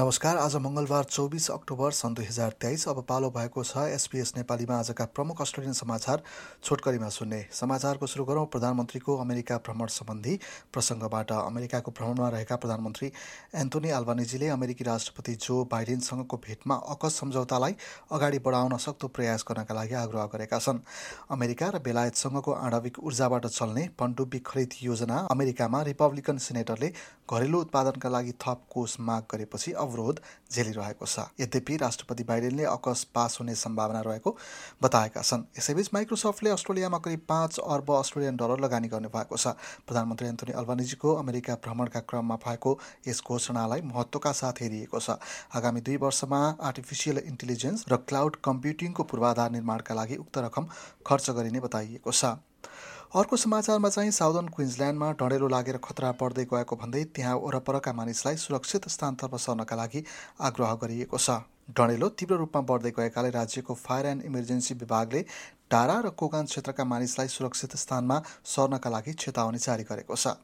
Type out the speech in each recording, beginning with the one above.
नमस्कार। आज मङ्गलबार चौबिस अक्टोबर सन् दुई हजार तेइस। अब पालो भएको छ एसपिएस नेपालीमा आजका प्रमुख अस्ट्रेलियन समाचार छोटकरीमा सुन्ने। समाचारको सुरु गरौँ। प्रधानमन्त्रीको अमेरिका भ्रमण सम्बन्धी प्रसङ्गबाट। अमेरिकाको भ्रमणमा रहेका प्रधानमन्त्री एन्थोनी आल्बानिजीले अमेरिकी राष्ट्रपति जो बाइडेनसँगको भेटमा अकस सम्झौतालाई अगाडि बढाउन सक्दो प्रयास गर्नका लागि आग्रह गरेका छन्। अमेरिका र बेलायतसँगको आणविक ऊर्जाबाट चल्ने पनडुब्बी खरिद योजना अमेरिकामा रिपब्लिकन सिनेटरले घरेलु उत्पादनका लागि थप कोष माग गरेपछि अवरोध झेलिरहेको छ। यद्यपि राष्ट्रपति बाइडेनले अकस पास हुने सम्भावना रहेको बताएका छन्। यसैबीच माइक्रोसफ्टले अस्ट्रेलियामा करिब पाँच अर्ब अस्ट्रेलियन डलर लगानी गर्ने भएको छ। प्रधानमन्त्री एन्थोनी अल्बानिजीको अमेरिका भ्रमणका क्रममा भएको यस घोषणालाई महत्त्वका साथ हेरिएको छ। आगामी दुई वर्षमा आर्टिफिसियल इन्टेलिजेन्स र क्लाउड कम्प्युटिङको पूर्वाधार निर्माणका लागि उक्त रकम खर्च गरिने बताइएको छ। अर्को समाचारमा चाहिँ साउदर्न क्विन्सल्यान्डमा डढेलो लागेर खतरा बढ्दै गएको भन्दै त्यहाँ वरपरका मानिसलाई सुरक्षित स्थानतर्फ सर्नका लागि आग्रह गरिएको छ। डढेलो तीव्र रूपमा बढ्दै गएकाले राज्यको फायर एन्ड इमर्जेन्सी विभागले टाढा र कोगान क्षेत्रका मानिसलाई सुरक्षित स्थानमा सर्नका लागि चेतावनी जारी गरेको छ।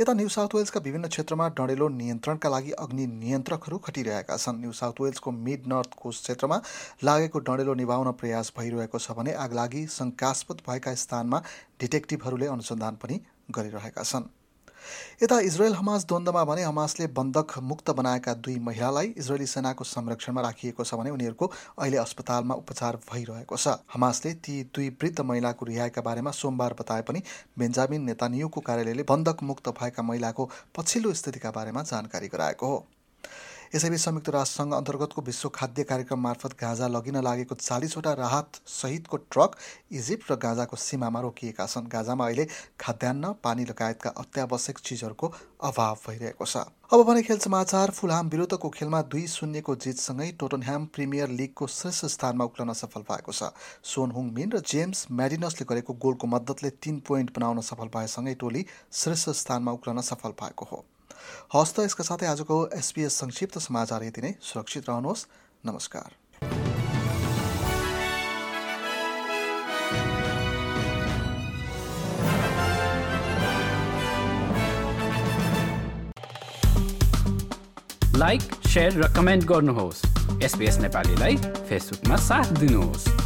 यता न्यू साउथ वेल्सका विभिन्न क्षेत्रमा डढेलो नियन्त्रणका लागि अग्नि नियन्त्रकहरू खटिरहेका छन्। न्यू साउथ वेल्सको मिड नर्थ कोस्ट क्षेत्रमा लागेको डढेलो निभाउन प्रयास भइरहेको छ भने आगलागी शङ्कास्पद भएका स्थानमा डिटेक्टिभहरूले अनुसन्धान पनि गरिरहेका छन्। यता इजरायल हमास द्वन्द्वमा भने हमासले बन्धक मुक्त बनाएका दुई महिलालाई इजरायली सेनाको संरक्षणमा राखिएको छ भने उनीहरूको अहिले अस्पतालमा उपचार भइरहेको छ। हमासले ती दुई वृद्ध महिलाको रिहाइका बारेमा सोमबार बताए पनि बेन्जामिन नेतानियुको कार्यालयले बन्धक मुक्त भएका महिलाको पछिल्लो स्थितिका बारेमा जानकारी गराएको हो। यसैबीच संयुक्त राष्ट्रसङ्घ अन्तर्गतको विश्व खाद्य कार्यक्रम मार्फत गाँजा लगिन लागेको चालिसवटा राहत सहितको ट्रक इजिप्ट र गाँजाको सीमामा रोकिएका छन्। गाँजामा अहिले खाद्यान्न पानी लगायतका अत्यावश्यक चिजहरूको अभाव भइरहेको छ। अब भने खेल समाचार। फुलहाम विरुद्धको खेलमा दुई शून्यको जितसँगै टोटनह्याम प्रिमियर लिगको शीर्ष स्थानमा उक्लन सफल भएको छ। सोन हुङ मिन र जेम्स म्याडिनसले गरेको गोलको मद्दतले तीन पोइन्ट बनाउन सफल भएसँगै टोली शीर्ष स्थानमा उक्लन सफल भएको हो। हस् त यसका साथै आजको एसपिएस संक्षिप्त समाचार यति नै। सुरक्षित रहनुहोस्। नमस्कार। लाइक र कमेन्ट गर्नुहोस्। एसपिएस नेपालीलाई फेसबुकमा साथ दिनुहोस्।